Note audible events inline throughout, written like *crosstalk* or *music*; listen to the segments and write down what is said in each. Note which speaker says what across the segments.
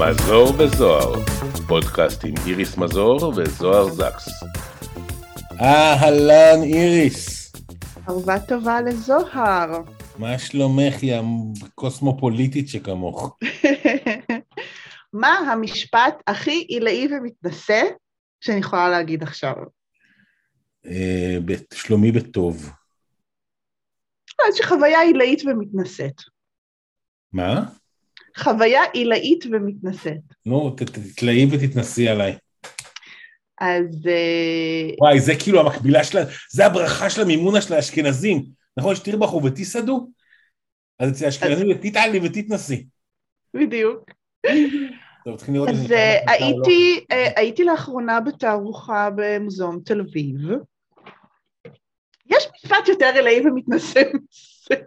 Speaker 1: מזור וזוהר, פודקאסט עם איריס מזור וזוהר זקס.
Speaker 2: אהלן איריס,
Speaker 3: ערבה טובה לזוהר.
Speaker 2: מה שלומך יא קוסמופוליטית שכמוך? *laughs*
Speaker 3: מה המשפט הכי עילאי ומתנשא שאני יכולה להגיד עכשיו?
Speaker 2: אה, שלומי בטוב.
Speaker 3: איזושהי חוויה עילאית ומתנשאת.
Speaker 2: מה?
Speaker 3: חוויה עילאית ומתנשאת.
Speaker 2: נו, תתלאי ותתנסי עליי.
Speaker 3: אז אה,
Speaker 2: וואי, זה כאילו המקבילה שלה, זה הברכה של המימונה של האשכנזים. נכון, שתירבחו ותיסעדו? אז אצל האשכנזים זה תתעלי ותתנסי.
Speaker 3: בדיוק. אז אה. הייתי, אה, הייתי לאחרונה בתערוכה במוזיאון תל אביב. יש משפט יותר עילאי ומתנשא מזה.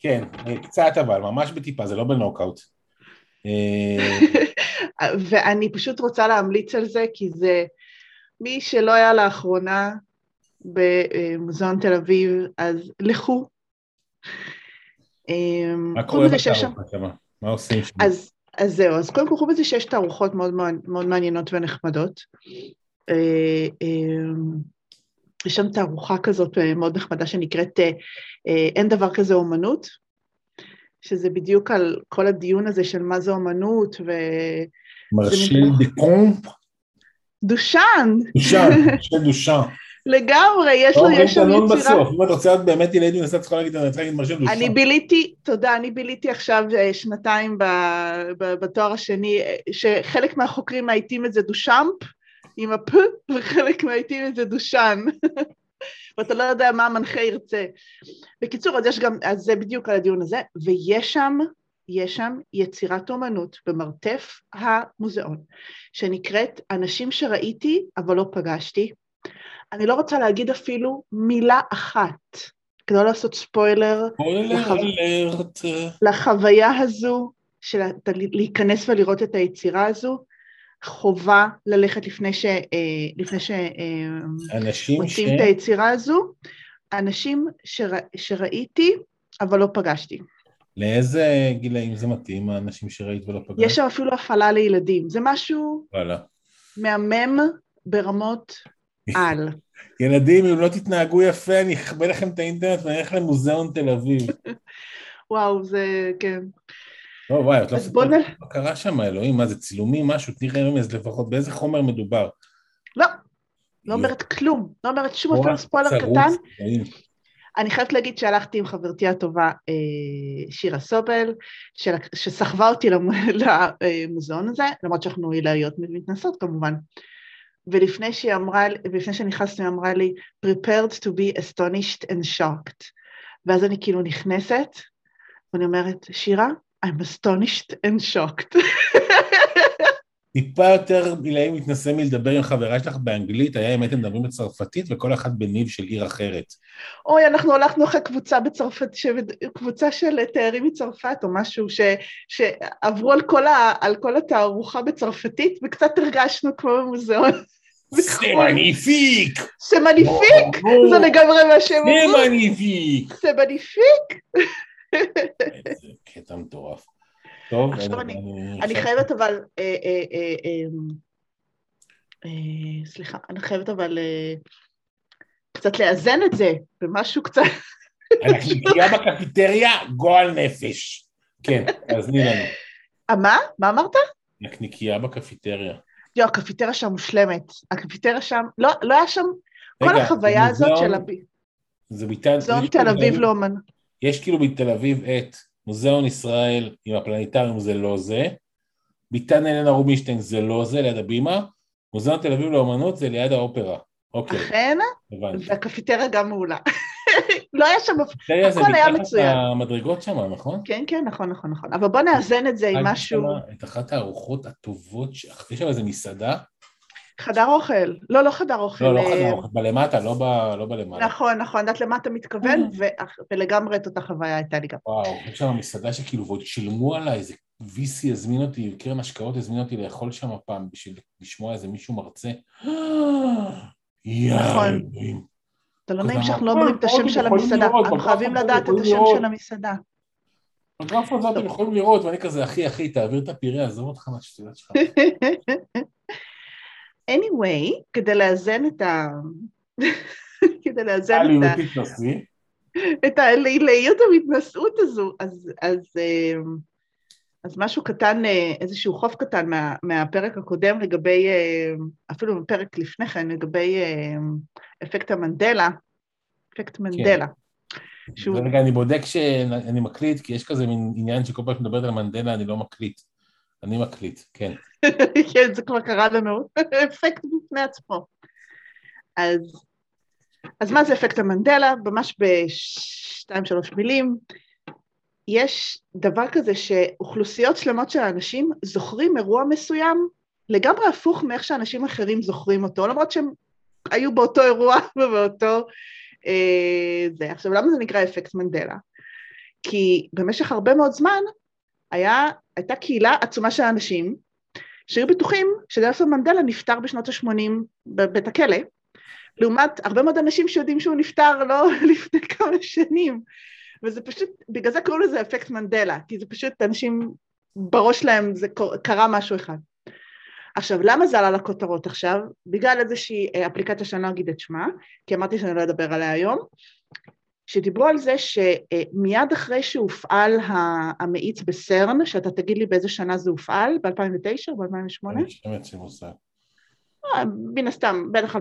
Speaker 2: כן, אה, קצת אבל, ממש בטיפה, זה לא בנוקאוט. אה, *laughs*
Speaker 3: ואני פשוט רוצה להמליץ על זה, כי זה מי שלא היה לאחרונה במוזיאון תל אביב, אז לכו. אמ,
Speaker 2: מה קורה
Speaker 3: שם-
Speaker 2: בתערוכה שמה? מה עושים שם?
Speaker 3: אז, אז זהו, אז קודם כל חוץ מזה שיש תערוכות מאוד, מאוד מעניינות ונחמדות. יש שם תערוכה כזאת אה, מאוד נחמדה שנקראת אה, אה, אין דבר כזה אומנות, שזה בדיוק על כל הדיון הזה של מה זה אומנות ו...
Speaker 2: מרשל
Speaker 3: מין-
Speaker 2: דה קומפ?
Speaker 3: דושן,
Speaker 2: דושן, *laughs* מרשל דושן.
Speaker 3: לגמרי, יש לו, יש שם יצירה.
Speaker 2: בסוף, אם את רוצה להיות באמת ילד מנסה, את צריכה להגיד, אני צריכה להגיד מרשל דושן.
Speaker 3: אני ביליתי, תודה, אני ביליתי עכשיו שנתיים בתואר השני, שחלק מהחוקרים מאייתים את זה דושמפ, עם הפ, *laughs* וחלק מאייתים את זה דושן. *laughs* ואתה לא יודע מה המנחה ירצה. בקיצור, אז יש גם, אז זה בדיוק על הדיון הזה, ויש שם, יש שם יצירת אומנות במרתף המוזיאון, שנקראת אנשים שראיתי אבל לא פגשתי. אני לא רוצה להגיד אפילו מילה אחת, כדי לא לעשות ספוילר
Speaker 2: ספוילר
Speaker 3: לחב-
Speaker 2: אלרט.
Speaker 3: לחוויה הזו של להיכנס ולראות את היצירה הזו, חובה ללכת לפני ש... אה, לפני
Speaker 2: אנשים ש...
Speaker 3: שמוצאים את היצירה הזו, אנשים שרא, שראיתי אבל לא פגשתי.
Speaker 2: לאיזה גילאים זה מתאים, האנשים שראית ולא פגשת?
Speaker 3: יש שם אפילו הפעלה לילדים, זה משהו
Speaker 2: וואלה.
Speaker 3: מהמם ברמות על. *laughs*
Speaker 2: ילדים, אם לא תתנהגו יפה, אני אכבה לכם את האינטרנט ואני אלך למוזיאון תל אביב. *laughs*
Speaker 3: וואו, זה כן.
Speaker 2: לא, וואי, את לא מספרת מה קרה שם, אלוהים, מה זה צילומים, משהו, תני רמז לפחות, באיזה חומר מדובר.
Speaker 3: לא, לא אומרת כלום, לא אומרת שום אפילו ספוילר קטן. אני חייבת להגיד שהלכתי עם חברתי הטובה אה, שירה סובל, שסחבה אותי למ- *laughs* למוזיאון הזה, למרות שאנחנו עילאיות מתנסות כמובן. ולפני שהיא אמרה, ולפני שנכנסתי היא אמרה לי, prepared to be astonished and shocked. ואז אני כאילו נכנסת, ואני אומרת, שירה, I'm astonished and shocked.
Speaker 2: טיפה יותר עילאי מתנשא מלדבר עם חברה שלך באנגלית, היה אם הייתם מדברים בצרפתית וכל אחת בניב של עיר אחרת.
Speaker 3: אוי, אנחנו הלכנו אחרי קבוצה בצרפת, ש... קבוצה של תיירים מצרפת או משהו, ש... שעברו על כל, ה... על כל התערוכה בצרפתית, וקצת הרגשנו כמו במוזיאון.
Speaker 2: זה מניפיק!
Speaker 3: זה מניפיק! זה לגמרי מה שהם
Speaker 2: זה
Speaker 3: אמרו,
Speaker 2: מניפיק!
Speaker 3: זה מניפיק!
Speaker 2: איזה קטע מטורף. טוב,
Speaker 3: עכשיו אני- אני
Speaker 2: עכשיו-
Speaker 3: חייבת אבל, אה, אה, אה, אה, אה, סליחה, אני חייבת אבל אה, קצת לאזן את זה במשהו קצת,
Speaker 2: אנחנו נקרא בקפיטריה גועל נפש. כן, אז תני לנו.
Speaker 3: אה, מה? מה אמרת?
Speaker 2: נקניקייה בקפיטריה.
Speaker 3: יו, הקפיטריה שם מושלמת. הקפיטריה שם, לא, לא היה שם, כל
Speaker 2: רגע,
Speaker 3: החוויה הזאת של
Speaker 2: זה ביטן... יש
Speaker 3: תל אביב לאומן.
Speaker 2: יש כאילו בתל אביב את מוזיאון ישראל עם הפלנטריום זה לא זה, ביתן אלנה רובינשטיין זה לא זה, ליד הבימה, מוזיאון תל אביב לאומנות זה ליד האופרה. אוקיי,
Speaker 3: אכן. והקפיטריה גם מעולה. *laughs* לא היה שם,
Speaker 2: זה
Speaker 3: הכל היה
Speaker 2: מתחת
Speaker 3: מצוין.
Speaker 2: המדרגות שם, נכון?
Speaker 3: כן, כן, נכון, נכון, נכון. אבל בוא נאזן את זה עם משהו,
Speaker 2: את אחת הארוחות הטובות, יש שם איזה מסעדה,
Speaker 3: חדר אוכל. לא, לא חדר אוכל.
Speaker 2: לא, לא
Speaker 3: אה,
Speaker 2: חדר אוכל, בלמטה, לא ב- לא בלמעלה.
Speaker 3: נכון, נכון, למה אתה מתכוון, ו- ולגמרי את אותה חוויה הייתה לי גם.
Speaker 2: וואו, יש שם מסעדה שכאילו, ועוד שילמו עליי, איזה VC הזמין אותי, קרן השקעות הזמין אותי לאכול שם פעם בשביל לשמוע איזה מישהו מרצה.
Speaker 3: נכון. אתה לא נעים שאנחנו לא אומרים את השם של המסעדה, אנחנו חייבים לדעת את השם. של המסעדה.
Speaker 2: בגרף הזה אתם יכולים לראות, ואני כזה, אחי, אחי, תעביר את הפירה, עזוב אותך מהשטויות שלך. *laughs*
Speaker 3: anyway, כדי לאזן את ה... *laughs* כדי לאזן את ה... את הליליות המתנשאות הזו, אז, אז, אה, אז משהו קטן, אה, איזשהו חוף קטן מה, מהפרק הקודם לגבי, אה, אפילו בפרק לפני כן, לגבי אפקט המנדלה, אפקט מנדלה.
Speaker 2: שהוא... רגע, אני בודק שאני מקליט, כי יש כזה מין עניין שכל פעם שמדברת על מנדלה אני לא מקליט. אני מקליט, כן. *laughs*
Speaker 3: כן, זה כבר קרה לנו, *laughs* אפקט בפני עצמו. אז אז מה זה אפקט המנדלה? ממש בשתיים שלוש מילים. יש דבר כזה שאוכלוסיות שלמות של אנשים זוכרים אירוע מסוים לגמרי הפוך מאיך שאנשים אחרים זוכרים אותו, למרות שהם היו באותו אירוע *laughs* ובאותו... אה, זה. עכשיו, למה זה נקרא אפקט מנדלה? כי במשך הרבה מאוד זמן היה, הייתה קהילה עצומה של אנשים שהיו בטוחים שדלסון מנדלה נפטר בשנות ה-80 בבית הכלא, לעומת הרבה מאוד אנשים שיודעים שהוא נפטר לא *laughs* לפני כמה שנים. וזה פשוט, בגלל זה קוראים לזה אפקט מנדלה, כי זה פשוט אנשים, בראש להם זה קרה משהו אחד. עכשיו, למה זה עלה לכותרות עכשיו? בגלל איזושהי אה, אפליקציה שאני לא אגיד את שמה, כי אמרתי שאני לא אדבר עליה היום, שדיברו על זה שמיד אחרי שהופעל המאיץ בסרן, שאתה תגיד לי באיזה שנה זה הופעל, ב-2009 או ב-2008?
Speaker 2: אני חושבת שמוסר.
Speaker 3: מן הסתם, בטח 2008-2009,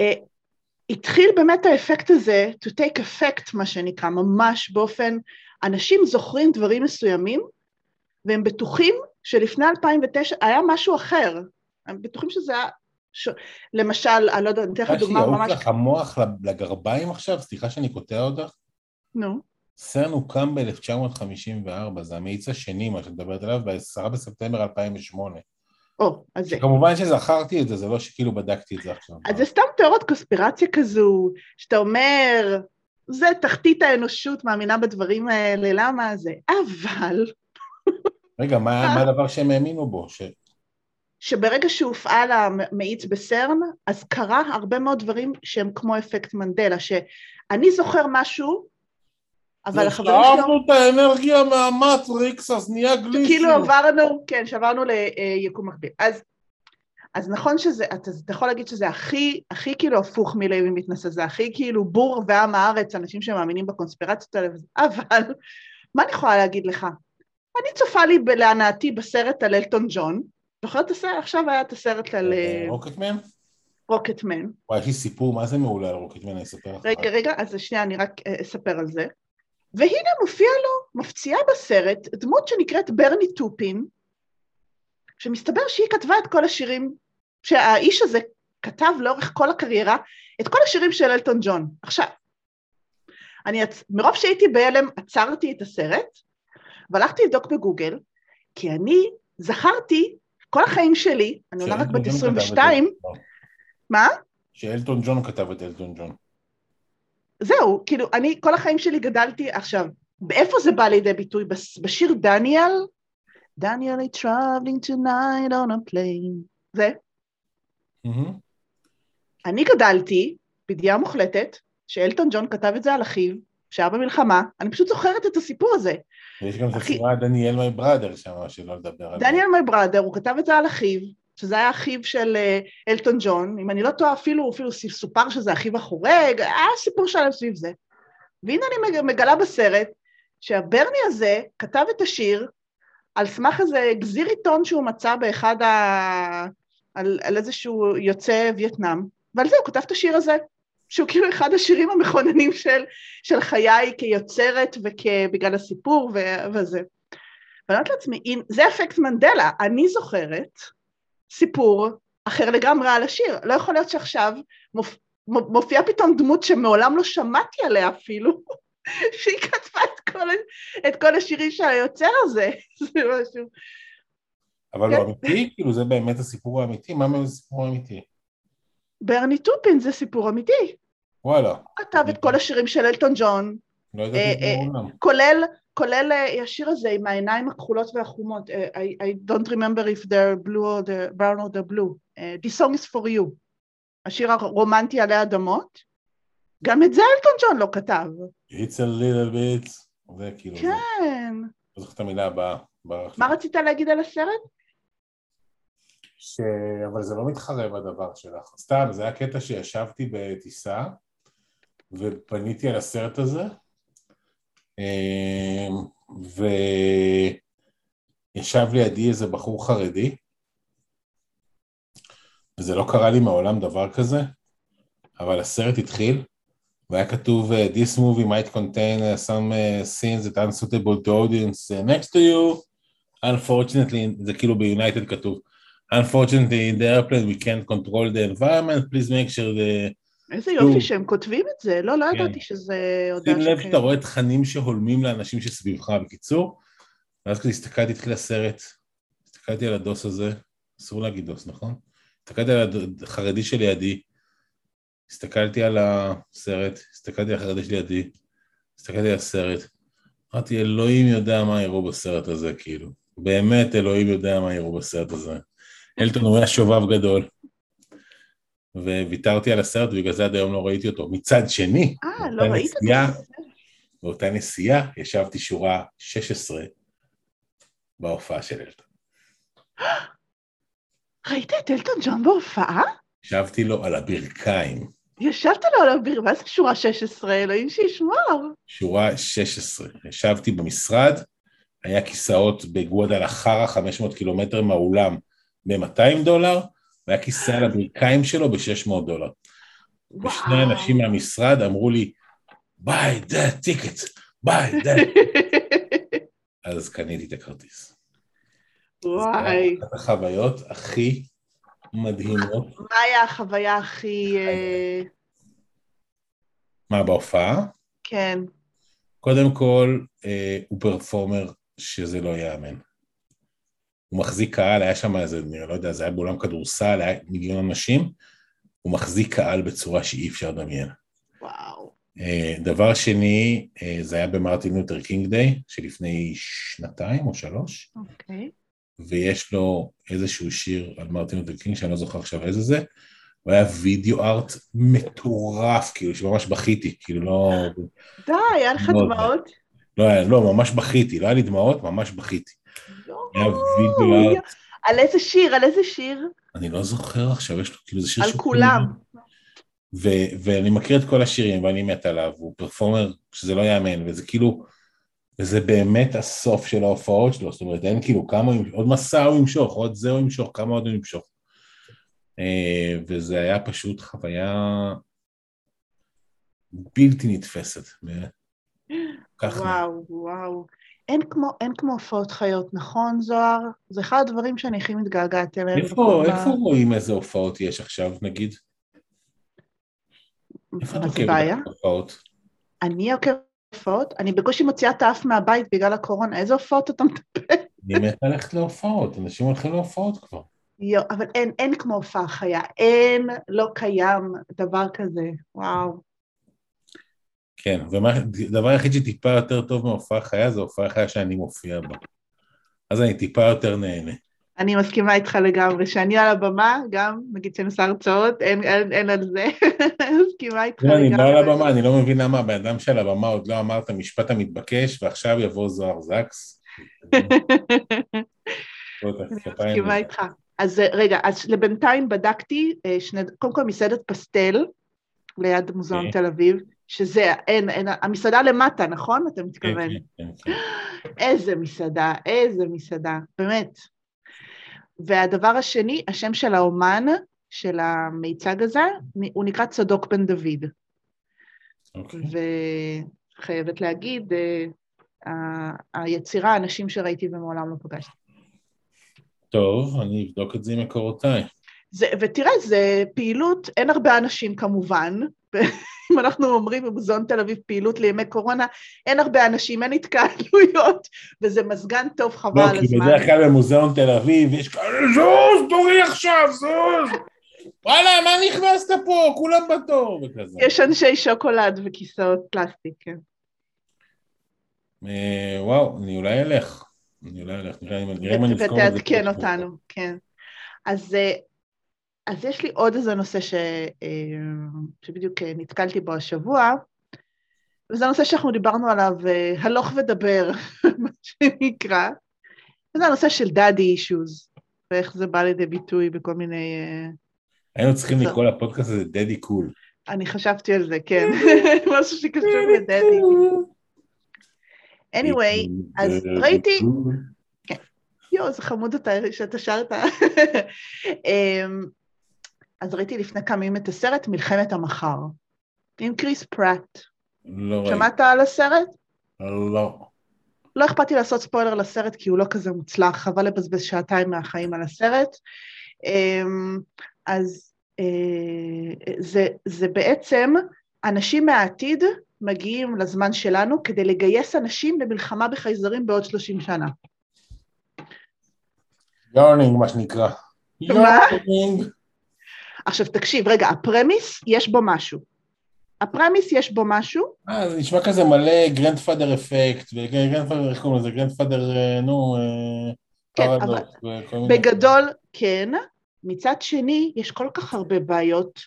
Speaker 3: אה, התחיל באמת האפקט הזה, to take effect מה שנקרא, ממש באופן, אנשים זוכרים דברים מסוימים והם בטוחים שלפני 2009 היה משהו אחר, הם בטוחים שזה היה, ש... למשל, אני לא יודעת, אני אתן לך דוגמה ממש...
Speaker 2: שיעוף לך המוח לגרביים עכשיו? סליחה שאני קוטע אותך.
Speaker 3: נו.
Speaker 2: סרן הוקם ב-1954, זה המאיץ השני, מה שאת מדברת עליו, ב-10 בספטמבר 2008.
Speaker 3: או, אז זה.
Speaker 2: כמובן שזכרתי את זה, זה לא שכאילו בדקתי את זה עכשיו.
Speaker 3: אז זה סתם תיאוריות קונספירציה כזו, שאתה אומר, זה תחתית האנושות, מאמינה בדברים האלה, למה זה? אבל...
Speaker 2: רגע, מה, מה הדבר שהם האמינו בו? ש...
Speaker 3: שברגע שהופעל המאיץ בסרן, אז קרה הרבה מאוד דברים שהם כמו אפקט מנדלה, שאני זוכר משהו, אבל החברים
Speaker 2: שלו... שאבנו את האנרגיה מהמטריקס, אז נהיה גליסים.
Speaker 3: כאילו עברנו, כן, שעברנו ליקום מקביל. אז, אז נכון שזה, אתה, אתה יכול להגיד שזה הכי, הכי כאילו הפוך מלוי מתנשא, זה הכי כאילו בור ועם הארץ, אנשים שמאמינים בקונספירציות האלה, אבל מה אני יכולה להגיד לך? אני צופה לי להנאתי בסרט על אלטון ג'ון, זוכר את הסרט? עכשיו היה את הסרט על...
Speaker 2: אה, רוקטמן?
Speaker 3: רוקטמן.
Speaker 2: וואי, יש לי סיפור, מה זה מעולה על רוקטמן, אני אספר לך.
Speaker 3: רגע, רגע, אז שנייה, אני רק אה, אספר על זה. והנה מופיע לו, מפציעה בסרט, דמות שנקראת ברני טופין, שמסתבר שהיא כתבה את כל השירים, שהאיש הזה כתב לאורך כל הקריירה את כל השירים של אלטון ג'ון. עכשיו, אני, מרוב שהייתי בהלם עצרתי את הסרט, והלכתי לבדוק בגוגל, כי אני זכרתי כל החיים שלי, אני עולה רק בת 22, מה?
Speaker 2: שאלטון ג'ון כתב את אלטון ג'ון.
Speaker 3: זהו, כאילו, אני כל החיים שלי גדלתי, עכשיו, באיפה זה בא לידי ביטוי? בשיר דניאל? דניאל is traveling tonight on a plane. זה? Mm-hmm. אני גדלתי בידיעה מוחלטת שאלטון ג'ון כתב את זה על אחיו, שהיה במלחמה, אני פשוט זוכרת את הסיפור הזה.
Speaker 2: ויש גם את הסיפורה דניאל מי בראדר שם, שלא לדבר עליו.
Speaker 3: דניאל מי בראדר, הוא כתב את זה על אחיו, שזה היה אחיו של אה, אלטון ג'ון, אם אני לא טועה אפילו, אפילו סופר שזה אחיו החורג, היה סיפור שלם סביב זה. והנה אני מגלה בסרט שהברני הזה כתב את השיר על סמך איזה גזיר עיתון שהוא מצא באחד ה... על, על איזשהו יוצא וייטנאם, ועל זה הוא כתב את השיר הזה, שהוא כאילו אחד השירים המכוננים של, של חיי כיוצרת ובגלל הסיפור ו, וזה. ואני אומרת לעצמי, זה אפקט מנדלה, אני זוכרת סיפור אחר לגמרי על השיר. לא יכול להיות שעכשיו מופ... מופיעה פתאום דמות שמעולם לא שמעתי עליה אפילו, *laughs* שהיא כתבה את כל, את כל השירים של היוצר הזה. *laughs* זה משהו...
Speaker 2: אבל הוא כן. אמיתי? כאילו זה באמת הסיפור האמיתי? מה זה סיפור אמיתי?
Speaker 3: ברני טופין זה סיפור אמיתי.
Speaker 2: וואלה. הוא
Speaker 3: כתב את כל השירים של אלטון ג'ון.
Speaker 2: לא ידעתי את זה אה.
Speaker 3: כולל כולל אה, השיר הזה עם העיניים הכחולות והחומות, I, I don't remember if they're blue or the brown or the blue, This song is for you, השיר הרומנטי עלי אדמות, גם את זה אלטון ג'ון לא כתב.
Speaker 2: It's a little bit, זה כאילו,
Speaker 3: כן.
Speaker 2: לא זוכר את המילה הבאה.
Speaker 3: מה. רצית להגיד על הסרט?
Speaker 2: ש... אבל זה לא מתחרה בדבר שלך. סתם, זה היה קטע שישבתי בטיסה ופניתי על הסרט הזה, אמ, וישב לידי איזה בחור חרדי, וזה לא קרה לי מעולם דבר כזה, אבל הסרט התחיל, והיה כתוב uh, This movie might contain uh, some uh, scenes that unsuitable to audience next to you, unfortunately, זה כאילו ביונייטד כתוב, unfortunately in the airplane we can't control the environment, please make sure the...
Speaker 3: איזה. יופי שהם כותבים את זה, לא, לא
Speaker 2: כן.
Speaker 3: ידעתי שזה הודעה
Speaker 2: שים לב
Speaker 3: שכן.
Speaker 2: שאתה רואה תכנים שהולמים לאנשים שסביבך, בקיצור, ואז כשהסתכלתי, הסתכלתי, התחיל הסרט, הסתכלתי על הדוס הזה, אסור להגיד דוס, נכון? הסתכלתי על החרדי שלידי, הסתכלתי על הסרט, הסתכלתי על החרדי שלידי, הסתכלתי על הסרט, אמרתי, אלוהים יודע מה יראו בסרט הזה, כאילו. באמת אלוהים יודע מה יראו בסרט הזה. אלטון הוא היה שובב גדול, וויתרתי על הסרט, ובגלל זה עד היום לא ראיתי אותו. מצד שני,
Speaker 3: אה, לא ראית זה?
Speaker 2: באותה נסיעה ישבתי שורה 16 בהופעה של אלטון. *gasps*
Speaker 3: ראית את אלטון ג'ון בהופעה?
Speaker 2: ישבתי לו על הברכיים,
Speaker 3: ישבת לו על הביר, מה זה שורה 16? אלוהים שישמור.
Speaker 2: שורה 16. ישבתי במשרד, היה כיסאות בגודל החרא 500 קילומטר מהאולם ב-200 דולר, והיה כיסא על הברכיים שלו ב-600 דולר. ושני אנשים מהמשרד אמרו לי, buy that ticket, buy that. *laughs* אז קניתי את הכרטיס.
Speaker 3: וואי,
Speaker 2: אחת החוויות הכי מדהימות.
Speaker 3: מה היה החוויה הכי... אה,
Speaker 2: מה, בהופעה?
Speaker 3: כן.
Speaker 2: קודם כל, אה, הוא פרפורמר שזה לא ייאמן. הוא מחזיק קהל, היה שם איזה, אני לא יודע, זה היה באולם כדורסל, היה מיליון אנשים, הוא מחזיק קהל בצורה שאי אפשר לדמיין.
Speaker 3: וואו.
Speaker 2: אה, דבר שני, אה, זה היה במרטין לותר קינג Day, שלפני שנתיים או שלוש,
Speaker 3: אוקיי.
Speaker 2: ויש לו איזשהו שיר על מרטין לותר קינג, שאני לא זוכר עכשיו איזה זה, הוא היה וידאו ארט מטורף, כאילו, שממש בכיתי, כאילו לא...
Speaker 3: די, היה לך. דמעות?
Speaker 2: לא, לא, ממש בכיתי, לא היה לי דמעות, ממש בכיתי. היה וידאו
Speaker 3: על איזה שיר? על איזה שיר?
Speaker 2: אני לא זוכר עכשיו, יש לו כאילו, זה שיר
Speaker 3: על
Speaker 2: שהוא
Speaker 3: כולם.
Speaker 2: כאילו- ו- ואני מכיר את כל השירים ואני מת עליו, הוא פרפורמר שזה לא יאמן, וזה כאילו, וזה באמת הסוף של ההופעות שלו, זאת אומרת, אין כאילו כמה, עוד מסע הוא ימשוך, עוד זה הוא ימשוך, כמה עוד הוא ימשוך. אה, וזה היה פשוט חוויה בלתי נתפסת.
Speaker 3: וואו, וואו. אין כמו, אין כמו הופעות חיות, נכון, זוהר? זה אחד הדברים שאני הכי מתגעגעת אליהם.
Speaker 2: איפה, איפה רואים איזה הופעות יש עכשיו, נגיד? איפה את עוקבת הופעות?
Speaker 3: אני עוקבת הופעות? אני בקושי מוציאה את האף מהבית בגלל הקורונה, איזה הופעות אתה מדבר?
Speaker 2: אני מת ללכת להופעות, אנשים הולכים להופעות כבר.
Speaker 3: יו, אבל אין, אין כמו הופעה חיה, אין, לא קיים דבר כזה, וואו.
Speaker 2: כן, והדבר היחיד שטיפה יותר טוב מהופעה חיה זה הופעה חיה שאני מופיע בה. אז אני טיפה יותר נהנה.
Speaker 3: אני מסכימה איתך לגמרי, שאני על הבמה, גם, נגיד שאני עושה הרצאות, אין, אין, אין על זה, *laughs* מסכימה איתך
Speaker 2: לא, אני
Speaker 3: לגמרי.
Speaker 2: לא על הבמה, אני לא מבין למה הבן אדם של הבמה עוד לא אמר את המשפט המתבקש, ועכשיו יבוא זוהר זקס.
Speaker 3: אני מסכימה. איתך. אז רגע, אז לבינתיים בדקתי, אה, שני, קודם כל מסעדת פסטל, ליד מוזיאון
Speaker 2: אוקיי.
Speaker 3: תל אביב, שזה, אין, אין, המסעדה למטה, נכון? אתה מתכוון?
Speaker 2: כן, כן, כן.
Speaker 3: איזה מסעדה, איזה מסעדה, באמת. והדבר השני, השם של האומן, של המיצג הזה, הוא נקרא צדוק בן דוד.
Speaker 2: אוקיי.
Speaker 3: וחייבת להגיד, אה, היצירה, האנשים שראיתי ומעולם לא פגשתי.
Speaker 2: טוב, אני אבדוק את זה עם מקורותיי.
Speaker 3: זה, ותראה, זה פעילות, אין הרבה אנשים כמובן, אם אנחנו אומרים במוזיאון תל אביב פעילות לימי קורונה, אין הרבה אנשים, אין התקהלויות, וזה מזגן טוב, חבל
Speaker 2: לא,
Speaker 3: על
Speaker 2: כי
Speaker 3: הזמן.
Speaker 2: בדרך כלל במוזיאון תל אביב יש כאלה, זוז, תורי עכשיו, זוז! וואלה, מה נכנסת פה? כולם בתור, וכזה.
Speaker 3: יש אנשי שוקולד וכיסאות פלסטיק, כן.
Speaker 2: אה, וואו, אני אולי אלך. אני אולי אלך, נראה אם נראה אם אני אזכור את זה.
Speaker 3: ותעדכן אותנו, כן. אז אה, אז יש לי עוד איזה נושא ש... שבדיוק נתקלתי בו השבוע, וזה הנושא שאנחנו דיברנו עליו, הלוך ודבר, *laughs* מה שנקרא, וזה הנושא של דאדי אישוז, ואיך זה בא לידי ביטוי בכל מיני...
Speaker 2: היינו צריכים לקרוא לפודקאסט הזה דדי קול.
Speaker 3: אני חשבתי על זה, כן, *laughs* משהו שקשור לדדי. anyway, אז ראיתי... כן. יואו, זה חמוד אתה שאתה שרת. *laughs* אז ראיתי לפני כמה ימים את הסרט מלחמת המחר, עם קריס פראט.
Speaker 2: לא.
Speaker 3: שמעת על הסרט?
Speaker 2: לא.
Speaker 3: לא אכפת לי לעשות ספוילר לסרט כי הוא לא כזה מוצלח, חבל לבזבז שעתיים מהחיים על הסרט. אמ, אז אה, זה, זה בעצם אנשים מהעתיד מגיעים לזמן שלנו כדי לגייס אנשים למלחמה בחייזרים בעוד 30 שנה.
Speaker 2: yawning, מה שנקרא.
Speaker 3: מה?
Speaker 2: yawning.
Speaker 3: עכשיו תקשיב, רגע, ה premise, יש בו משהו. ה premise, יש בו משהו.
Speaker 2: אה, זה נשמע כזה מלא grandfather effect, ו grandfather, איך קוראים לזה? grandfather, אה, נו, אה,
Speaker 3: כן,
Speaker 2: פרדוקס, וכל מיני...
Speaker 3: בגדול, כן. מצד שני, יש כל כך הרבה בעיות.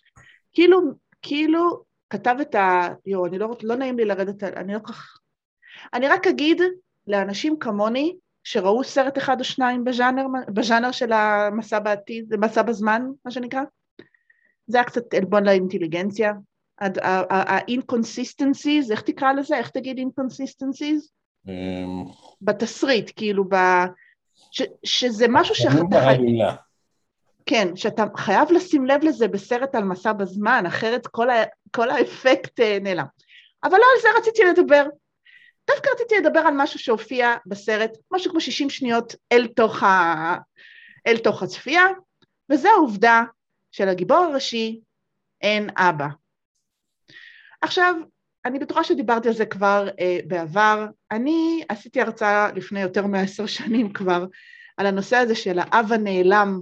Speaker 3: כאילו, כאילו, כתב את ה... יואו, אני לא, לא נעים לי לרדת, אני לא כך... אני רק אגיד לאנשים כמוני, שראו סרט אחד או שניים בז'אנר, בז'אנר של המסע בעתיד, מסע בזמן, מה שנקרא, זה היה קצת עלבון לאינטליגנציה. ה-inconsistencies, איך תקרא לזה? איך תגיד inconsistencies?
Speaker 2: אמ,
Speaker 3: בתסריט, כאילו, ב... ש, שזה משהו שאתה. כן, שאתה חייב לשים לב לזה בסרט על מסע בזמן, אחרת כל, ה... כל האפקט אה, נעלם. אבל לא על זה רציתי לדבר. דווקא רציתי לדבר על משהו שהופיע בסרט, משהו כמו 60 שניות אל תוך, ה... אל תוך הצפייה, וזה העובדה שלגיבור הראשי אין אבא. עכשיו, אני בטוחה שדיברתי על זה כבר אה, בעבר. אני עשיתי הרצאה לפני יותר מעשר שנים כבר על הנושא הזה של האב הנעלם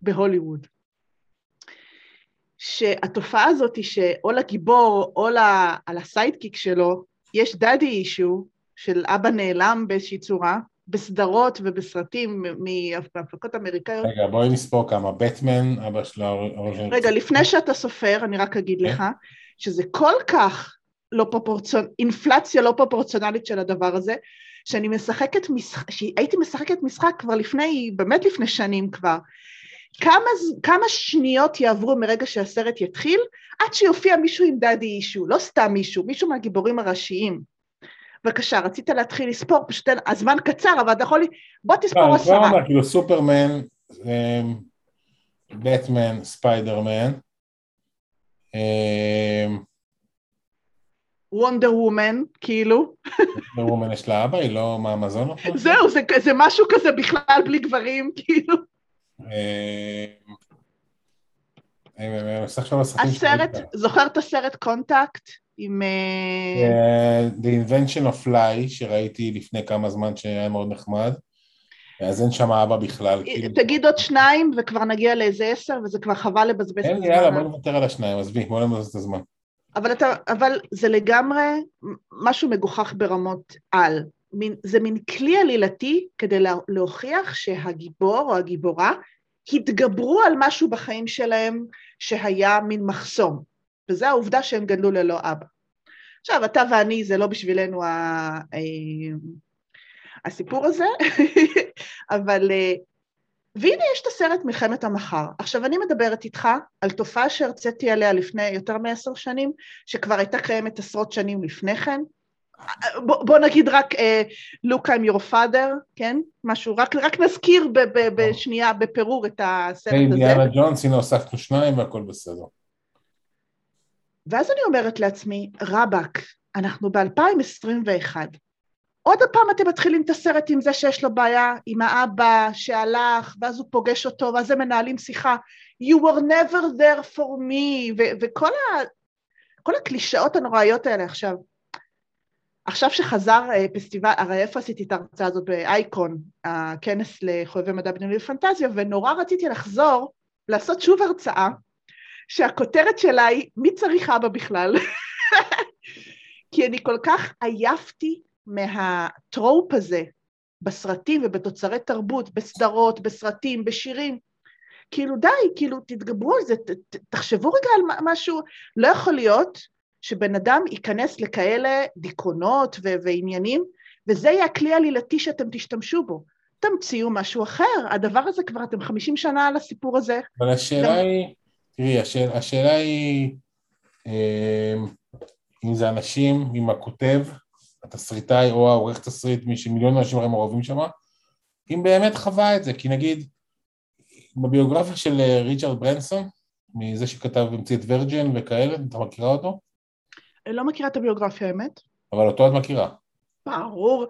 Speaker 3: בהוליווד. שהתופעה הזאת היא שאו לגיבור או ל- על ה sidekick שלו יש daddy issue של אבא נעלם באיזושהי צורה, בסדרות ובסרטים מהפקות אמריקאיות.
Speaker 2: רגע, בואי נספור כמה. בטמן, אבא של...
Speaker 3: רגע, לפני שאתה סופר, אני רק אגיד
Speaker 2: כן.
Speaker 3: לך, שזה כל כך לא פרופורציונ... אינפלציה לא פרופורציונלית של הדבר הזה, שאני משחקת משחק, שהייתי משחקת משחק כבר לפני, באמת לפני שנים כבר. כמה, כמה שניות יעברו מרגע שהסרט יתחיל, עד שיופיע מישהו עם דאדי אישו, לא סתם מישהו, מישהו מהגיבורים הראשיים. בבקשה, רצית להתחיל לספור, פשוט הזמן קצר, אבל אתה יכול... בוא
Speaker 2: לא,
Speaker 3: תספור עשרה.
Speaker 2: כאילו סופרמן, אמ, בטמן, ספיידרמן, אמ,
Speaker 3: וונדר וומן, כאילו.
Speaker 2: ווומן יש לה אבא, היא לא מהאמזון?
Speaker 3: זהו, זה, זה משהו כזה בכלל בלי גברים, *laughs* כאילו.
Speaker 2: אמ,
Speaker 3: הסרט. זוכר את הסרט Contact? עם... אה,
Speaker 2: אה, The Invention of Lying, שראיתי לפני כמה זמן שהיה מאוד נחמד, אז אין שם אבא בכלל. כאילו.
Speaker 3: תגיד עוד שניים וכבר נגיע לאיזה עשר, וזה כבר חבל לבזבז את
Speaker 2: אין,
Speaker 3: הזמן.
Speaker 2: יאללה, בוא נוותר על השניים, עזבי, בוא נבזבז את הזמן.
Speaker 3: אבל, אתה, אבל זה לגמרי משהו מגוחך ברמות על. מין, זה מין כלי עלילתי כדי לה, להוכיח שהגיבור או הגיבורה התגברו על משהו בחיים שלהם שהיה מין מחסום, וזו העובדה שהם גדלו ללא אבא. עכשיו, אתה ואני, זה לא בשבילנו ה, ה- הסיפור הזה, *laughs* אבל... אה, והנה יש את הסרט מלחמת המחר. עכשיו, אני מדברת איתך על תופעה שהרציתי עליה לפני יותר מעשר שנים, שכבר הייתה קיימת עשרות שנים לפני כן. בוא, בוא נגיד רק Look I'm your father, כן? משהו, רק, רק נזכיר ב, ב, בשנייה, בפירור את הסרט הזה.
Speaker 2: אינדיאנה ג'ונס, הנה הוספנו שניים והכל בסדר.
Speaker 3: ואז אני אומרת לעצמי, רבאק, אנחנו ב-2021. עוד פעם אתם מתחילים את הסרט עם זה שיש לו בעיה עם האבא שהלך, ואז הוא פוגש אותו, ואז הם מנהלים שיחה, You were never there for me, ו- וכל ה- הקלישאות הנוראיות האלה עכשיו. עכשיו שחזר אה, פסטיבל, הרי איפה עשיתי את ההרצאה הזאת? באייקון, הכנס לחובבי מדע בדיוני ופנטזיה, ונורא רציתי לחזור, לעשות שוב הרצאה, שהכותרת שלה היא, מי צריך אבא בכלל? *laughs* כי אני כל כך עייפתי מהטרופ הזה בסרטים ובתוצרי תרבות, בסדרות, בסרטים, בשירים. כאילו די, כאילו תתגברו על זה, ת, ת, תחשבו רגע על משהו, לא יכול להיות שבן אדם ייכנס לכאלה דיכאונות ו- ועניינים, וזה יהיה הכלי העלילתי שאתם תשתמשו בו. תמציאו משהו אחר, הדבר הזה כבר, אתם 50 שנה על הסיפור הזה.
Speaker 2: אבל השאלה גם... היא, תראי, השאל, השאלה היא, אה, אם זה אנשים, אם הכותב, התסריטאי או העורך תסריט, מי שמיליון אנשים הרי מעורבים שם, אם באמת חווה את זה, כי נגיד, בביוגרפיה של אה, ריצ'רד ברנסון, מזה שכתב המציא את ורג'ן וכאלה, אתה מכירה אותו?
Speaker 3: אני לא מכירה את הביוגרפיה, האמת.
Speaker 2: אבל אותו את מכירה.
Speaker 3: ברור.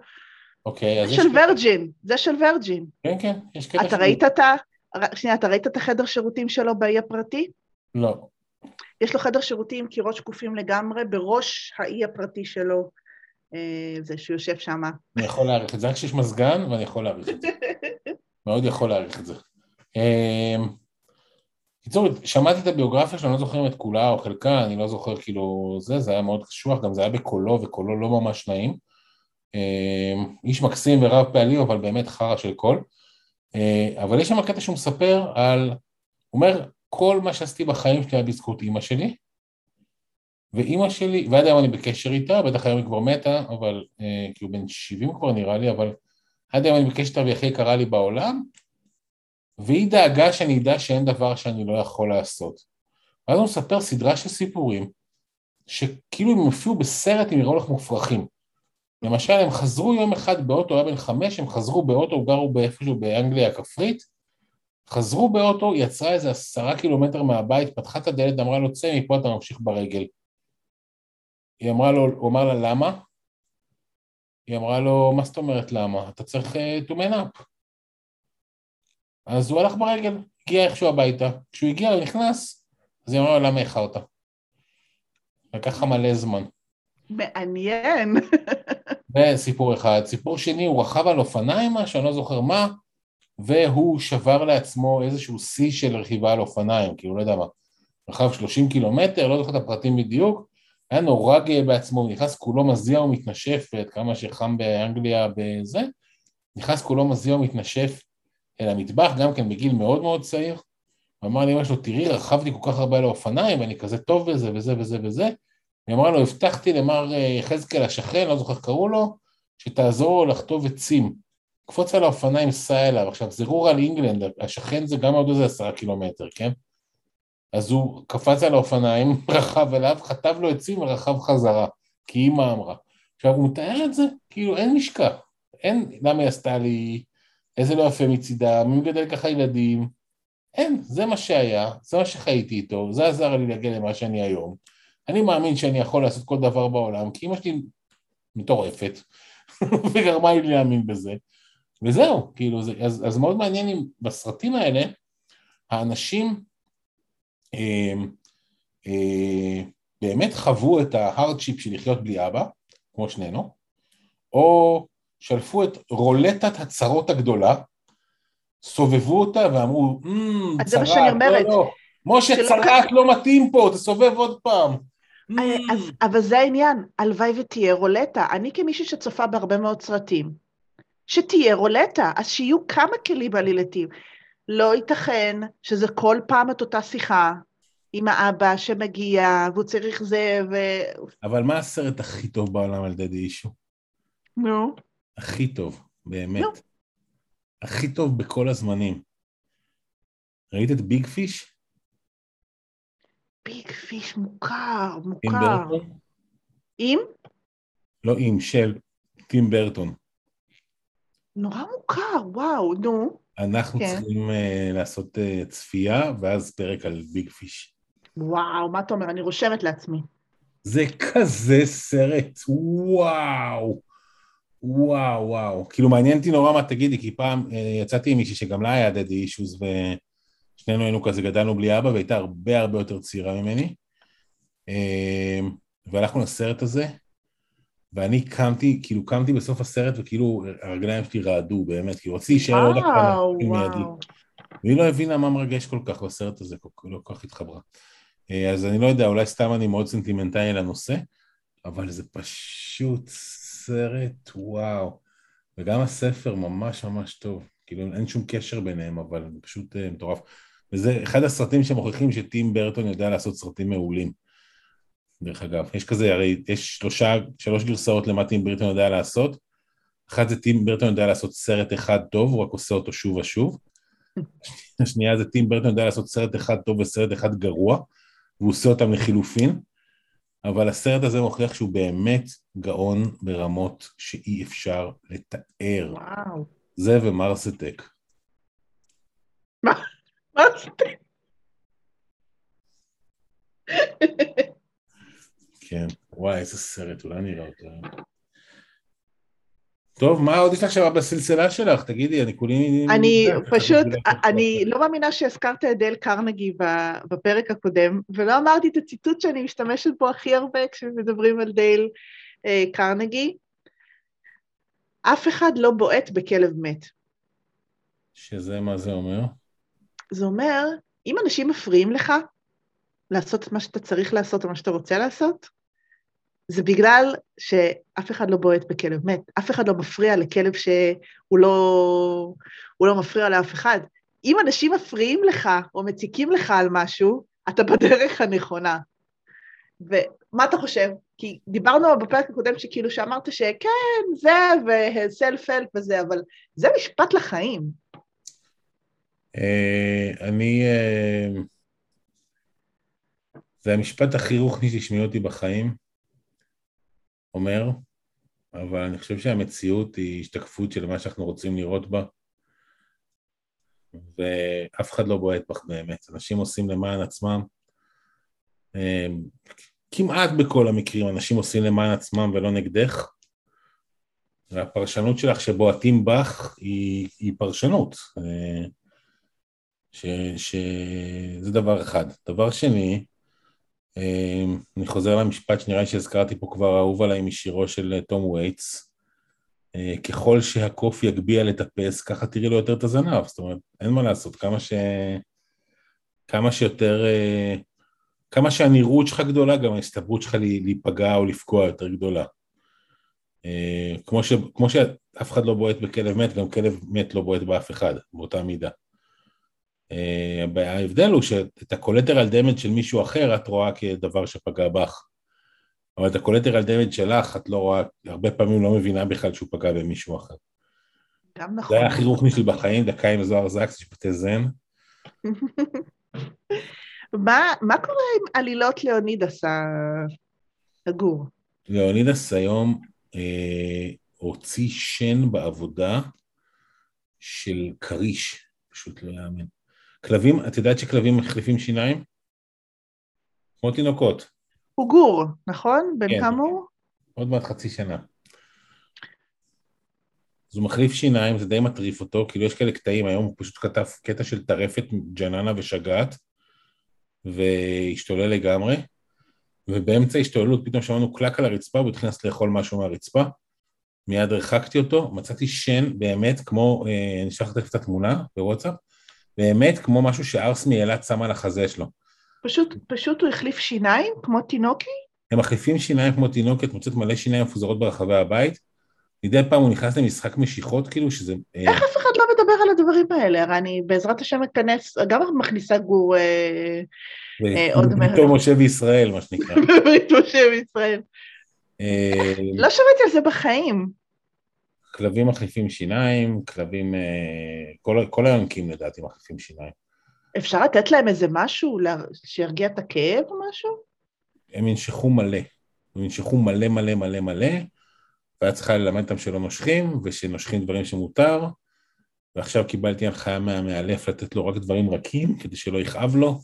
Speaker 2: אוקיי, אז
Speaker 3: יש... זה של ורג'ין, זה של ורג'ין.
Speaker 2: כן, כן, יש קטע
Speaker 3: אתה ראית את ה... שנייה, אתה ראית את החדר שירותים שלו באי הפרטי?
Speaker 2: לא.
Speaker 3: יש לו חדר שירותים קירות שקופים לגמרי, בראש האי הפרטי שלו, אה, זה שהוא יושב שם.
Speaker 2: אני יכול להעריך את זה, רק שיש מזגן ואני יכול להעריך את זה. *laughs* מאוד יכול להעריך את זה. בקיצור, אמ, שמעתי את הביוגרפיה שלו, אני לא זוכר את כולה או חלקה, אני לא זוכר כאילו זה, זה היה מאוד קשוח, גם זה היה בקולו, וקולו לא ממש נעים. אמ, איש מקסים ורב פעלים, אבל באמת חרא של קול. אה, אבל יש שם קטע שהוא מספר על, הוא אומר, כל מה שעשיתי בחיים שלי היה בזכות אימא שלי, ואימא שלי, ועד היום אני בקשר איתה, בטח היום היא כבר מתה, אבל, אה, כי הוא בן 70 כבר נראה לי, אבל עד היום אני בקשר איתה והיא הכי יקרה לי בעולם, והיא דאגה שאני אדע שאין דבר שאני לא יכול לעשות. ואז הוא מספר סדרה של סיפורים, שכאילו הם הופיעו בסרט עם יראו לך מופרכים. למשל, הם חזרו יום אחד באוטו, היה בן חמש, הם חזרו באוטו, גרו באיפשהו באנגליה הכפרית, חזרו באוטו, יצרה איזה עשרה קילומטר מהבית, פתחה את הדלת, אמרה לו, צא מפה אתה ממשיך ברגל. היא אמרה לו, הוא אמר לה, למה? היא אמרה לו, מה זאת אומרת למה? אתה צריך uh, to man up. אז הוא הלך ברגל, הגיע איכשהו הביתה. כשהוא הגיע, נכנס, אז היא אמרה לו, למה איחרת? לקח לך מלא זמן.
Speaker 3: מעניין. *laughs*
Speaker 2: זה סיפור אחד. סיפור שני, הוא רכב על אופניים משהו, אני לא זוכר מה, והוא שבר לעצמו איזשהו שיא של רכיבה על אופניים, כאילו, לא יודע מה, רכב 30 קילומטר, לא זוכר את הפרטים בדיוק, היה נורא גאה בעצמו, נכנס כולו מזיע ומתנשף, ואת כמה שחם באנגליה בזה, נכנס כולו מזיע ומתנשף אל המטבח, גם כן בגיל מאוד מאוד צעיר, ואמר לאמא שלו, תראי, רכבתי כל כך הרבה על האופניים, ואני כזה טוב בזה וזה וזה וזה, היא אמרה לו, הבטחתי למר אה, יחזקאל השכן, לא זוכר קראו לו, שתעזור לו לחטוב עצים. קפוץ על האופניים, סע אליו. עכשיו, זה רורל אינגלנד, השכן זה גם עוד איזה עשרה קילומטר, כן? אז הוא קפץ על האופניים, *laughs* רכב אליו, חטב לו עצים ורכב חזרה, כי אימא אמרה. עכשיו, הוא מתאר את זה, כאילו, אין משקע. אין, למה היא עשתה לי, איזה לא יפה מצידה, מי מגדל ככה ילדים? אין, זה מה שהיה, זה מה שחייתי איתו, זה עזר לי להגיע למה שאני היום. אני מאמין שאני יכול לעשות כל דבר בעולם, כי אמא שלי מטורפת, *laughs* וגרמה לי להאמין בזה, וזהו, כאילו, זה, אז, אז מאוד מעניין אם בסרטים האלה, האנשים אה, אה, באמת חוו את ההארדשיפ של לחיות בלי אבא, כמו שנינו, או שלפו את רולטת הצרות הגדולה, סובבו אותה ואמרו,
Speaker 3: מה שאני אומרת. לא, לא.
Speaker 2: משה, צרת לא מתאים פה, תסובב עוד פעם.
Speaker 3: אה, אז, אבל זה העניין, הלוואי ותהיה רולטה. אני כמישהי שצופה בהרבה מאוד סרטים, שתהיה רולטה, אז שיהיו כמה כלים עלילתיים. לא ייתכן שזה כל פעם את אותה שיחה עם האבא שמגיע, והוא צריך זה, ו...
Speaker 2: אבל מה הסרט הכי טוב בעולם על דדי אישו?
Speaker 3: נו.
Speaker 2: הכי טוב, באמת. נו. הכי טוב בכל הזמנים. ראית את ביג פיש?
Speaker 3: ביג פיש מוכר, מוכר. עם ברטון? עם?
Speaker 2: לא עם, של טים ברטון.
Speaker 3: נורא מוכר, וואו, נו.
Speaker 2: אנחנו כן. צריכים uh, לעשות uh, צפייה, ואז פרק על ביג פיש.
Speaker 3: וואו, מה אתה אומר? אני רושמת לעצמי.
Speaker 2: זה כזה סרט, וואו. וואו, וואו. כאילו מעניין אותי נורא מה תגידי, כי פעם uh, יצאתי עם מישהי שגם לה היה דדי אישוז, ו... שנינו היינו כזה, גדלנו בלי אבא, והייתה הרבה הרבה יותר צעירה ממני. אמ, והלכנו לסרט הזה, ואני קמתי, כאילו קמתי בסוף הסרט, וכאילו הרגליים שלי רעדו, באמת, כי רציתי להישאר עוד כמה מיידי. והיא לא הבינה מה מרגש כל כך בסרט הזה, לא כל כך התחברה. אה, אז אני לא יודע, אולי סתם אני מאוד סנטימנטלי לנושא, אבל זה פשוט סרט וואו. וגם הספר ממש ממש טוב. כאילו אין שום קשר ביניהם, אבל פשוט uh, מטורף. וזה אחד הסרטים שמוכיחים שטים ברטון יודע לעשות סרטים מעולים. דרך אגב, יש כזה, הרי יש שלושה, שלוש גרסאות למה טים ברטון יודע לעשות. אחת זה טים ברטון יודע לעשות סרט אחד טוב, הוא רק עושה אותו שוב ושוב. *laughs* השנייה זה טים ברטון יודע לעשות סרט אחד טוב וסרט אחד גרוע, והוא עושה אותם לחילופין. אבל הסרט הזה מוכיח שהוא באמת גאון ברמות שאי אפשר לתאר.
Speaker 3: וואו.
Speaker 2: זה ומרסטק.
Speaker 3: מה זה?
Speaker 2: כן, וואי, איזה סרט, אולי נראה אותו. טוב, מה עוד יש לך שם בסלסלה שלך? תגידי, אני כולי...
Speaker 3: אני
Speaker 2: נרגש,
Speaker 3: פשוט,
Speaker 2: לך
Speaker 3: אני לא מאמינה שהזכרת את דייל קרנגי בפרק הקודם, ולא אמרתי את הציטוט שאני משתמשת בו הכי הרבה כשמדברים על דייל אה, קרנגי. אף אחד לא בועט בכלב מת.
Speaker 2: שזה מה זה אומר?
Speaker 3: זה אומר, אם אנשים מפריעים לך לעשות את מה שאתה צריך לעשות או מה שאתה רוצה לעשות, זה בגלל שאף אחד לא בועט בכלב מת, אף אחד לא מפריע לכלב שהוא לא, הוא לא מפריע לאף אחד. אם אנשים מפריעים לך או מציקים לך על משהו, אתה בדרך הנכונה. ומה אתה חושב? כי דיברנו בפרק הקודם שכאילו שאמרת שכן, זה וסלף-הלפ וזה, אבל זה משפט לחיים.
Speaker 2: אה, אני... אה, זה המשפט הכי רוחני שתשמעי אותי בחיים, אומר, אבל אני חושב שהמציאות היא השתקפות של מה שאנחנו רוצים לראות בה, ואף אחד לא בועט בך באמת. אנשים עושים למען עצמם, אה, כמעט בכל המקרים אנשים עושים למען עצמם ולא נגדך, והפרשנות שלך שבועטים בך היא, היא פרשנות. אה, שזה דבר אחד. דבר שני, אני חוזר למשפט שנראה לי שהזכרתי פה כבר, אהוב עליי משירו של אה, תום וייטס, אה, ככל שהקוף יגביה לטפס, ככה תראי לו יותר את הזנב, זאת אומרת, אין מה לעשות, כמה ש... כמה שיותר... כמה שהנראות שלך גדולה, גם ההסתברות שלך להיפגע או לפגוע יותר גדולה. כמו, ש... כמו שאף אחד לא בועט בכלב מת, גם כלב מת לא בועט באף אחד, באותה מידה. אה, ההבדל הוא שאת ה collateral damage של מישהו אחר את רואה כדבר שפגע בך. אבל את ה collateral damage שלך את לא רואה, הרבה פעמים לא מבינה בכלל שהוא פגע במישהו אחר.
Speaker 3: גם נכון.
Speaker 2: זה היה הכי רוחני שלי בחיים, דקה עם זוהר זקס, משפטי זן. *laughs*
Speaker 3: מה, מה קורה עם עלילות ליאונידס הגור?
Speaker 2: ליאונידס היום אה, הוציא שן בעבודה של כריש, פשוט לא יאמן. כלבים, את יודעת שכלבים מחליפים שיניים? כמו תינוקות.
Speaker 3: הוא גור, נכון? בן
Speaker 2: כן.
Speaker 3: כמה הוא?
Speaker 2: עוד מעט חצי שנה. אז הוא מחליף שיניים, זה די מטריף אותו, כאילו יש כאלה קטעים, היום הוא פשוט כתב קטע של טרפת ג'ננה ושגעת, והשתולל לגמרי, ובאמצע ההשתוללות פתאום שמענו קלק על הרצפה, והוא לנסות לאכול משהו מהרצפה, מיד הרחקתי אותו, מצאתי שן באמת כמו, אה, אני אשלח לך את התמונה בוואטסאפ, באמת כמו משהו שארס מאילת שם על החזה שלו.
Speaker 3: פשוט, פשוט הוא החליף שיניים כמו תינוקי?
Speaker 2: הם מחליפים שיניים כמו תינוקת, מוצאת מלא שיניים מפוזרות ברחבי הבית. מדי פעם הוא נכנס למשחק משיכות, כאילו שזה... אה,
Speaker 3: איך אף אחד לא מדבר על הדברים האלה? הרי אני בעזרת השם אכנס, גם מכניסה גור אה, אה, עוד מעט.
Speaker 2: פתאום משה וישראל, מה שנקרא. *laughs*
Speaker 3: בברית משה וישראל.
Speaker 2: אה,
Speaker 3: לא שמעתי על זה בחיים.
Speaker 2: כלבים מחליפים שיניים, כלבים... אה, כל- כל היונקים לדעתי מחליפים שיניים.
Speaker 3: אפשר לתת להם איזה משהו שירגיע את הכאב או משהו?
Speaker 2: הם ינשכו מלא. הם ינשכו מלא מלא מלא מלא, ואת צריכה ללמד אותם שלא נושכים, ושנושכים דברים שמותר, ועכשיו קיבלתי הנחיה מהמאלף לתת לו רק דברים רכים, כדי שלא יכאב לו.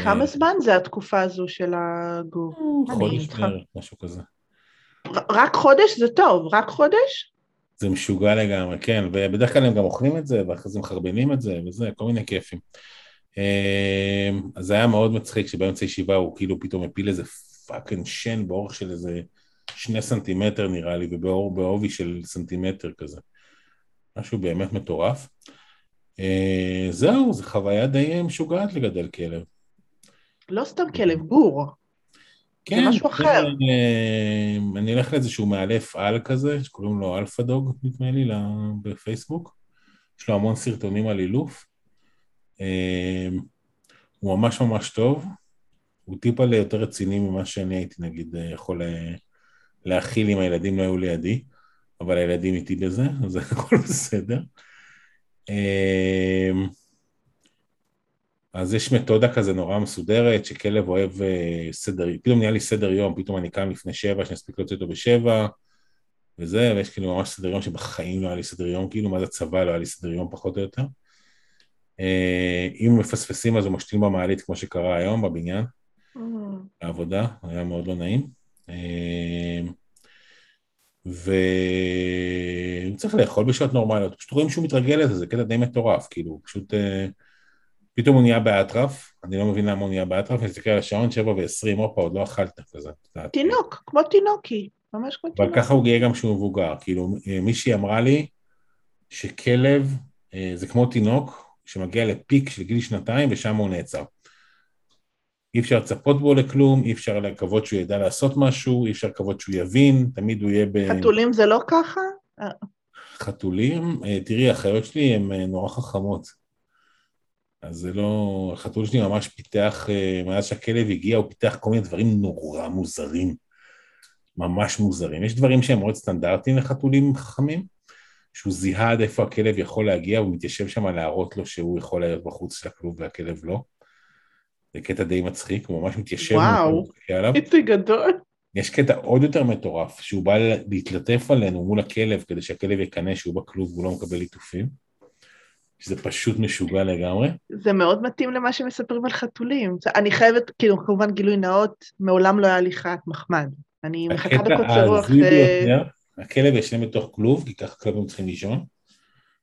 Speaker 3: כמה
Speaker 2: אה,
Speaker 3: זמן זה התקופה הזו של הגור? אני
Speaker 2: חודש. בערך, משהו כזה.
Speaker 3: רק חודש זה טוב, רק חודש?
Speaker 2: זה משוגע לגמרי, כן, ובדרך כלל הם גם אוכלים את זה, ואחרי זה מחרבנים את זה, וזה, כל מיני כיפים. אה, אז זה היה מאוד מצחיק שבאמצע ישיבה הוא כאילו פתאום הפיל איזה fucking שן באורך של איזה שני סנטימטר נראה לי, ובעובי של סנטימטר כזה. משהו באמת מטורף. אה, זהו, זו חוויה די משוגעת לגדל כלב.
Speaker 3: לא סתם כלב, גור.
Speaker 2: כן,
Speaker 3: משהו אחר.
Speaker 2: אה, אני אלך לאיזשהו מאלף על כזה, שקוראים לו Alpha Dog, נדמה לי, בפייסבוק. יש לו המון סרטונים על אילוף. אה, הוא ממש ממש טוב, הוא טיפה ליותר רציני ממה שאני הייתי נגיד יכול להכיל אם הילדים לא היו לידי, אבל הילדים איתי בזה, אז *laughs* הכל בסדר. אז יש מתודה כזה נורא מסודרת, שכלב אוהב סדר, פתאום נהיה לי סדר יום, פתאום אני קם לפני שבע, שאני אספיק להוציא אותו בשבע, וזה, ויש כאילו ממש סדר יום שבחיים לא היה לי סדר יום, כאילו מאז הצבא לא היה לי סדר יום פחות או יותר. אה, אם מפספסים אז הוא משתין במעלית כמו שקרה היום בבניין, mm. לעבודה, היה מאוד לא נעים. אה, והוא צריך לאכול בשעות נורמליות, פשוט רואים שהוא מתרגל לזה, זה קטע די מטורף, כאילו, פשוט... אה, פתאום הוא נהיה באטרף, אני לא מבין למה הוא נהיה באטרף, אני מסתכל על השעון, שבע ועשרים, הופה, עוד לא אכלת כזה.
Speaker 3: תינוק, כמו תינוקי. ממש כמו
Speaker 2: אבל ככה הוא גאה גם כשהוא מבוגר. כאילו, מישהי אמרה לי שכלב אה, זה כמו תינוק שמגיע לפיק של גיל שנתיים ושם הוא נעצר. אי אפשר לצפות בו לכלום, אי אפשר לקוות שהוא ידע לעשות משהו, אי אפשר לקוות שהוא יבין, תמיד הוא יהיה ב...
Speaker 3: חתולים זה לא ככה?
Speaker 2: חתולים? אה, תראי, החיות שלי הן אה, נורא חכמות. אז זה לא... החתול שלי ממש פיתח, מאז שהכלב הגיע, הוא פיתח כל מיני דברים נורא מוזרים. ממש מוזרים. יש דברים שהם מאוד סטנדרטיים לחתולים חכמים, שהוא זיהה עד איפה הכלב יכול להגיע, הוא מתיישב שם להראות לו שהוא יכול להיות בחוץ של הכלוב והכלב לא. זה קטע די מצחיק, הוא ממש מתיישב.
Speaker 3: וואו, איזה גדול.
Speaker 2: יש קטע עוד יותר מטורף, שהוא בא להתלטף עלינו מול הכלב כדי שהכלב יקנא שהוא בכלוב והוא לא מקבל ליטופים. שזה פשוט משוגע לגמרי.
Speaker 3: זה מאוד מתאים למה שמספרים על חתולים. אני חייבת, כאילו, כמובן גילוי נאות, מעולם לא היה לי חיית מחמד. אני מחכה בקוצר רוח...
Speaker 2: ביותר, הכלב ישן בתוך כלוב, כי ככה כלבים צריכים לישון.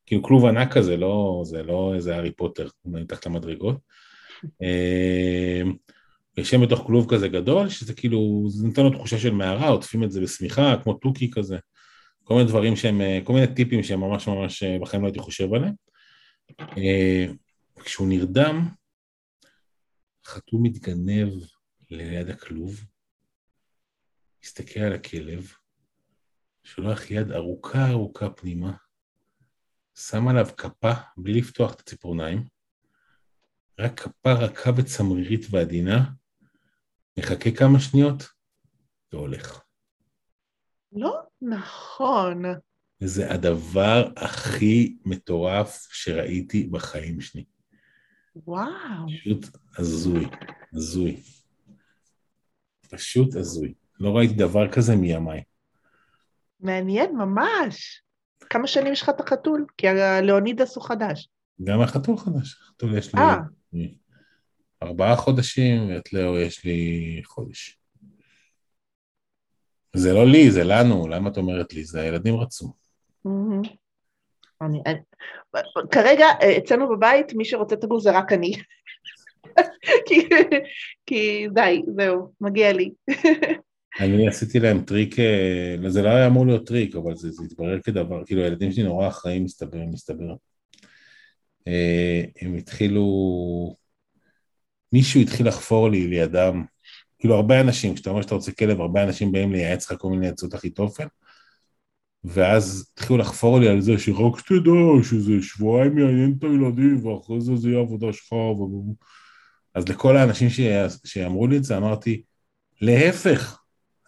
Speaker 2: כאילו כלוב ענק כזה, לא, זה לא איזה הארי פוטר, מתחת למדרגות. אה, ישן בתוך כלוב כזה גדול, שזה כאילו, זה נותן לו תחושה של מערה, עוטפים את זה בשמיכה, כמו תוכי כזה. כל מיני דברים שהם, אה, כל מיני טיפים שהם ממש ממש אה, בחיים לא הייתי חושב עליהם. כשהוא נרדם, חתום מתגנב ליד הכלוב, מסתכל על הכלב, שולח יד ארוכה ארוכה פנימה, שם עליו כפה בלי לפתוח את הציפורניים, רק כפה רכה וצמרירית ועדינה, מחכה כמה שניות והולך.
Speaker 3: לא נכון.
Speaker 2: זה הדבר הכי מטורף שראיתי בחיים שלי.
Speaker 3: וואו.
Speaker 2: פשוט הזוי, הזוי. פשוט הזוי. לא ראיתי דבר כזה מימיי.
Speaker 3: מעניין, ממש. כמה שנים יש לך את החתול? כי הלאונידס הוא חדש.
Speaker 2: גם החתול חדש. החתול יש לי 아. אה. ארבעה חודשים, ואת לאו יש לי חודש. זה לא לי, זה לנו, למה את אומרת לי? זה הילדים רצו.
Speaker 3: אני, אני, כרגע אצלנו בבית מי שרוצה את הגור זה רק אני. *laughs* כי, כי די, זהו, מגיע לי. *laughs*
Speaker 2: אני עשיתי להם טריק, אה, זה לא היה אמור להיות טריק, אבל זה, זה התברר כדבר, כאילו הילדים שלי נורא אחראים מסתבר, מסתבר. אה, הם התחילו, מישהו התחיל לחפור לי לידם, כאילו הרבה אנשים, כשאתה אומר שאתה רוצה כלב, הרבה אנשים באים לייעץ לך כל מיני עצות אחיתופל, ואז התחילו לחפור לי על זה שרק שתדע שזה שבועיים יעניין את הילדים ואחרי זה זה יהיה עבודה שלך ו... אז לכל האנשים ש... שאמרו לי את זה אמרתי, להפך,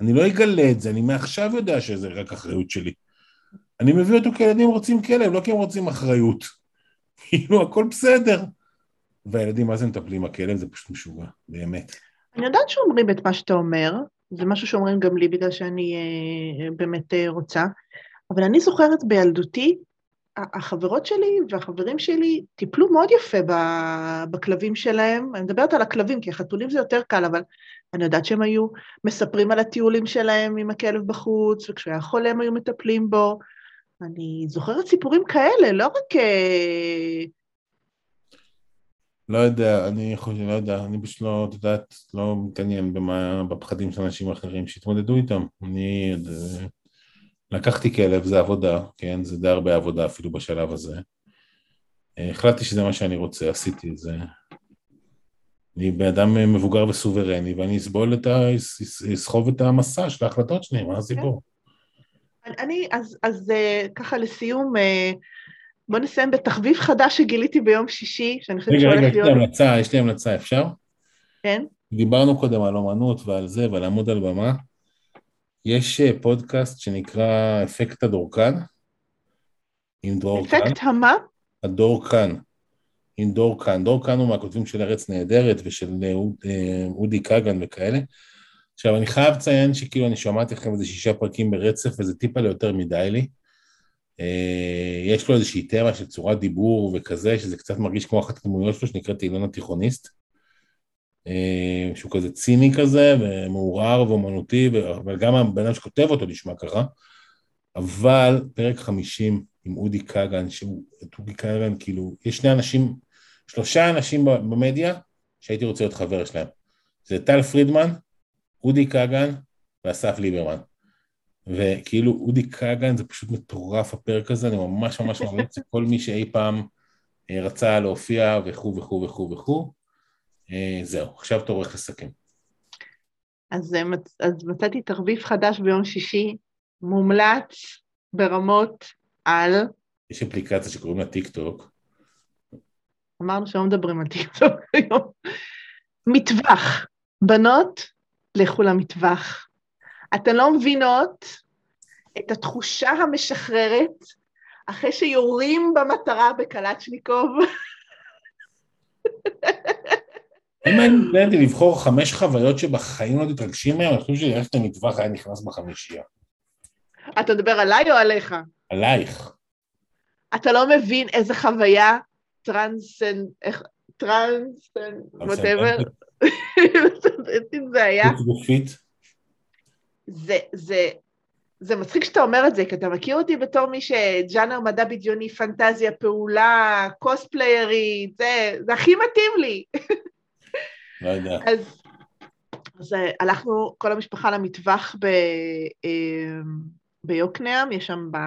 Speaker 2: אני לא אגלה את זה, אני מעכשיו יודע שזה רק אחריות שלי. אני מביא אותו כי ילדים רוצים כלב, לא כי הם רוצים אחריות. *laughs* כאילו, הכל בסדר. והילדים, מה זה מטפלים בכלב? זה פשוט משוגע, באמת.
Speaker 3: אני יודעת שאומרים את מה שאתה אומר, זה משהו שאומרים גם לי בגלל שאני אה, באמת אה, רוצה, אבל אני זוכרת בילדותי, החברות שלי והחברים שלי טיפלו מאוד יפה בכלבים שלהם, אני מדברת על הכלבים, כי החתולים זה יותר קל, אבל אני יודעת שהם היו מספרים על הטיולים שלהם עם הכלב בחוץ, וכשהוא היה חולה הם היו מטפלים בו. אני זוכרת סיפורים כאלה, לא רק... אה,
Speaker 2: לא יודע, אני חושב, לא יודע, אני פשוט לא, את יודעת, לא מתעניין במה, בפחדים של אנשים אחרים שהתמודדו איתם. אני לקחתי כלב, זה עבודה, כן? זה די הרבה עבודה אפילו בשלב הזה. אה, החלטתי שזה מה שאני רוצה, עשיתי את זה. אני בן אדם מבוגר וסוברני, ואני אסבול את ה... אסחוב את המסע של ההחלטות שלי, מה הסיפור?
Speaker 3: אני, אז, אז אה, ככה לסיום, אה, בוא נסיים בתחביב חדש שגיליתי ביום שישי, שאני חושבת
Speaker 2: רגע, רגע,
Speaker 3: שהולך
Speaker 2: יש לי
Speaker 3: להיות...
Speaker 2: המלצה, יש לי המלצה, אפשר?
Speaker 3: כן?
Speaker 2: דיברנו קודם על אומנות ועל זה ועל לעמוד על במה. יש אה, פודקאסט שנקרא אפקט הדורקן, עם דרור כאן.
Speaker 3: אפקט המה?
Speaker 2: הדור כאן, עם דור כאן. דור כאן הוא מהכותבים של ארץ נהדרת ושל אה, אה, אודי כגן וכאלה. עכשיו, אני חייב לציין שכאילו אני שמעתי לכם איזה שישה פרקים ברצף, וזה טיפה ליותר מדי לי. אה, יש לו איזושהי תמה של צורת דיבור וכזה, שזה קצת מרגיש כמו אחת הדמויות שלו, שנקראת אילון התיכוניסט. אה, שהוא כזה ציני כזה, ומעורער ואומנותי, אבל גם הבן אדם שכותב אותו נשמע ככה. אבל פרק 50 עם אודי כגן, שהוא, את אודי כגן, כאילו, יש שני אנשים, שלושה אנשים במדיה שהייתי רוצה להיות חבר שלהם. זה טל פרידמן, אודי כגן ואסף ליברמן. וכאילו אודי כגן זה פשוט מטורף הפרק הזה, אני ממש ממש ממליץ לכל מי שאי פעם אה, רצה להופיע וכו' וכו' וכו' וכו'. אה, זהו, עכשיו תורך לסכם.
Speaker 3: אז, אה, אז מצאתי תחביב חדש ביום שישי, מומלץ ברמות על,
Speaker 2: יש אפליקציה שקוראים לה טיק טוק,
Speaker 3: אמרנו שלא מדברים על טיקטוק היום, מטווח. בנות, לכו למטווח. אתן לא מבינות את התחושה המשחררת אחרי שיורים במטרה בקלצ'ניקוב.
Speaker 2: אם הייתי לבחור חמש חוויות שבחיים לא תתרגשים מהן, אני חושב שללכת למטווח היה נכנס בחמישייה.
Speaker 3: אתה מדבר עליי או עליך?
Speaker 2: עלייך.
Speaker 3: אתה לא מבין איזה חוויה טרנסן... איך... טרנסן... *laughs* ווטאבר. זה היה. זה, זה, זה מצחיק שאתה אומר את זה, כי אתה מכיר אותי בתור מי שג'אנר מדע בדיוני, פנטזיה, פעולה, קוספליירית, זה, זה הכי מתאים לי.
Speaker 2: לא יודע.
Speaker 3: אז, אז אה, הלכנו כל המשפחה למטווח ב, אה, ביוקנעם, יש שם ב,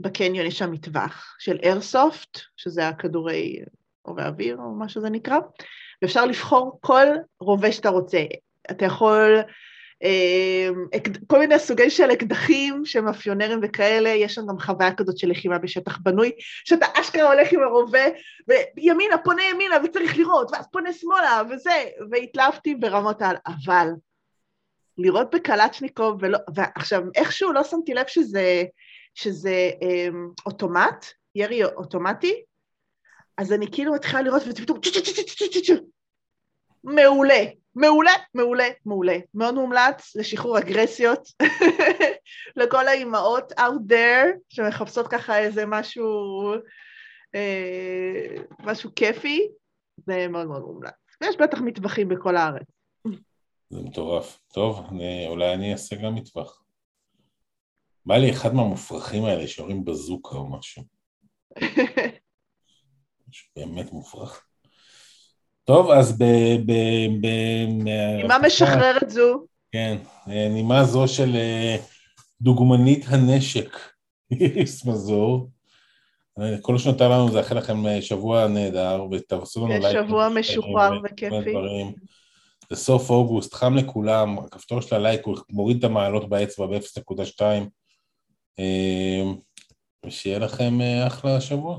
Speaker 3: בקניון, יש שם מטווח של איירסופט, שזה הכדורי רובה אוויר, או מה שזה נקרא, ואפשר לבחור כל רובה שאתה רוצה. אתה יכול, כל מיני סוגי של אקדחים, שמאפיונרים וכאלה, יש שם גם חוויה כזאת של לחימה בשטח בנוי, שאתה אשכרה הולך עם הרובה, וימינה, פונה ימינה וצריך לראות, ואז פונה שמאלה, וזה, והתלהבתי ברמות על, אבל לראות בקלצ'ניקוב, ועכשיו, איכשהו לא שמתי לב שזה, שזה אמ, אוטומט, ירי אוטומטי, אז אני כאילו מתחילה לראות, ופתאום. מעולה, מעולה, מעולה, מעולה. מאוד מומלץ לשחרור אגרסיות *laughs* לכל האימהות out there שמחפשות ככה איזה משהו, אה, משהו כיפי, זה מאוד מאוד מומלץ. ויש בטח מטווחים בכל הארץ.
Speaker 2: זה מטורף. טוב, אני, אולי אני אעשה גם מטווח. בא לי אחד מהמופרכים האלה שיורים בזוקה או משהו. *laughs* משהו באמת מופרך. טוב, אז ב... ב, ב
Speaker 3: נימה משחררת זו,
Speaker 2: כן, אה, נימה זו של אה, דוגמנית הנשק, *laughs* איריס מזור. אה, כל שנותר לנו זה לאחל לכם אה, שבוע נהדר, ותעשו לנו
Speaker 3: כן,
Speaker 2: לייק.
Speaker 3: שבוע משוחרר וכיפי.
Speaker 2: זה סוף אוגוסט, חם לכולם, הכפתור של הלייק הוא מוריד את המעלות באצבע ב-0.2. אה, ושיהיה לכם אה, אחלה שבוע.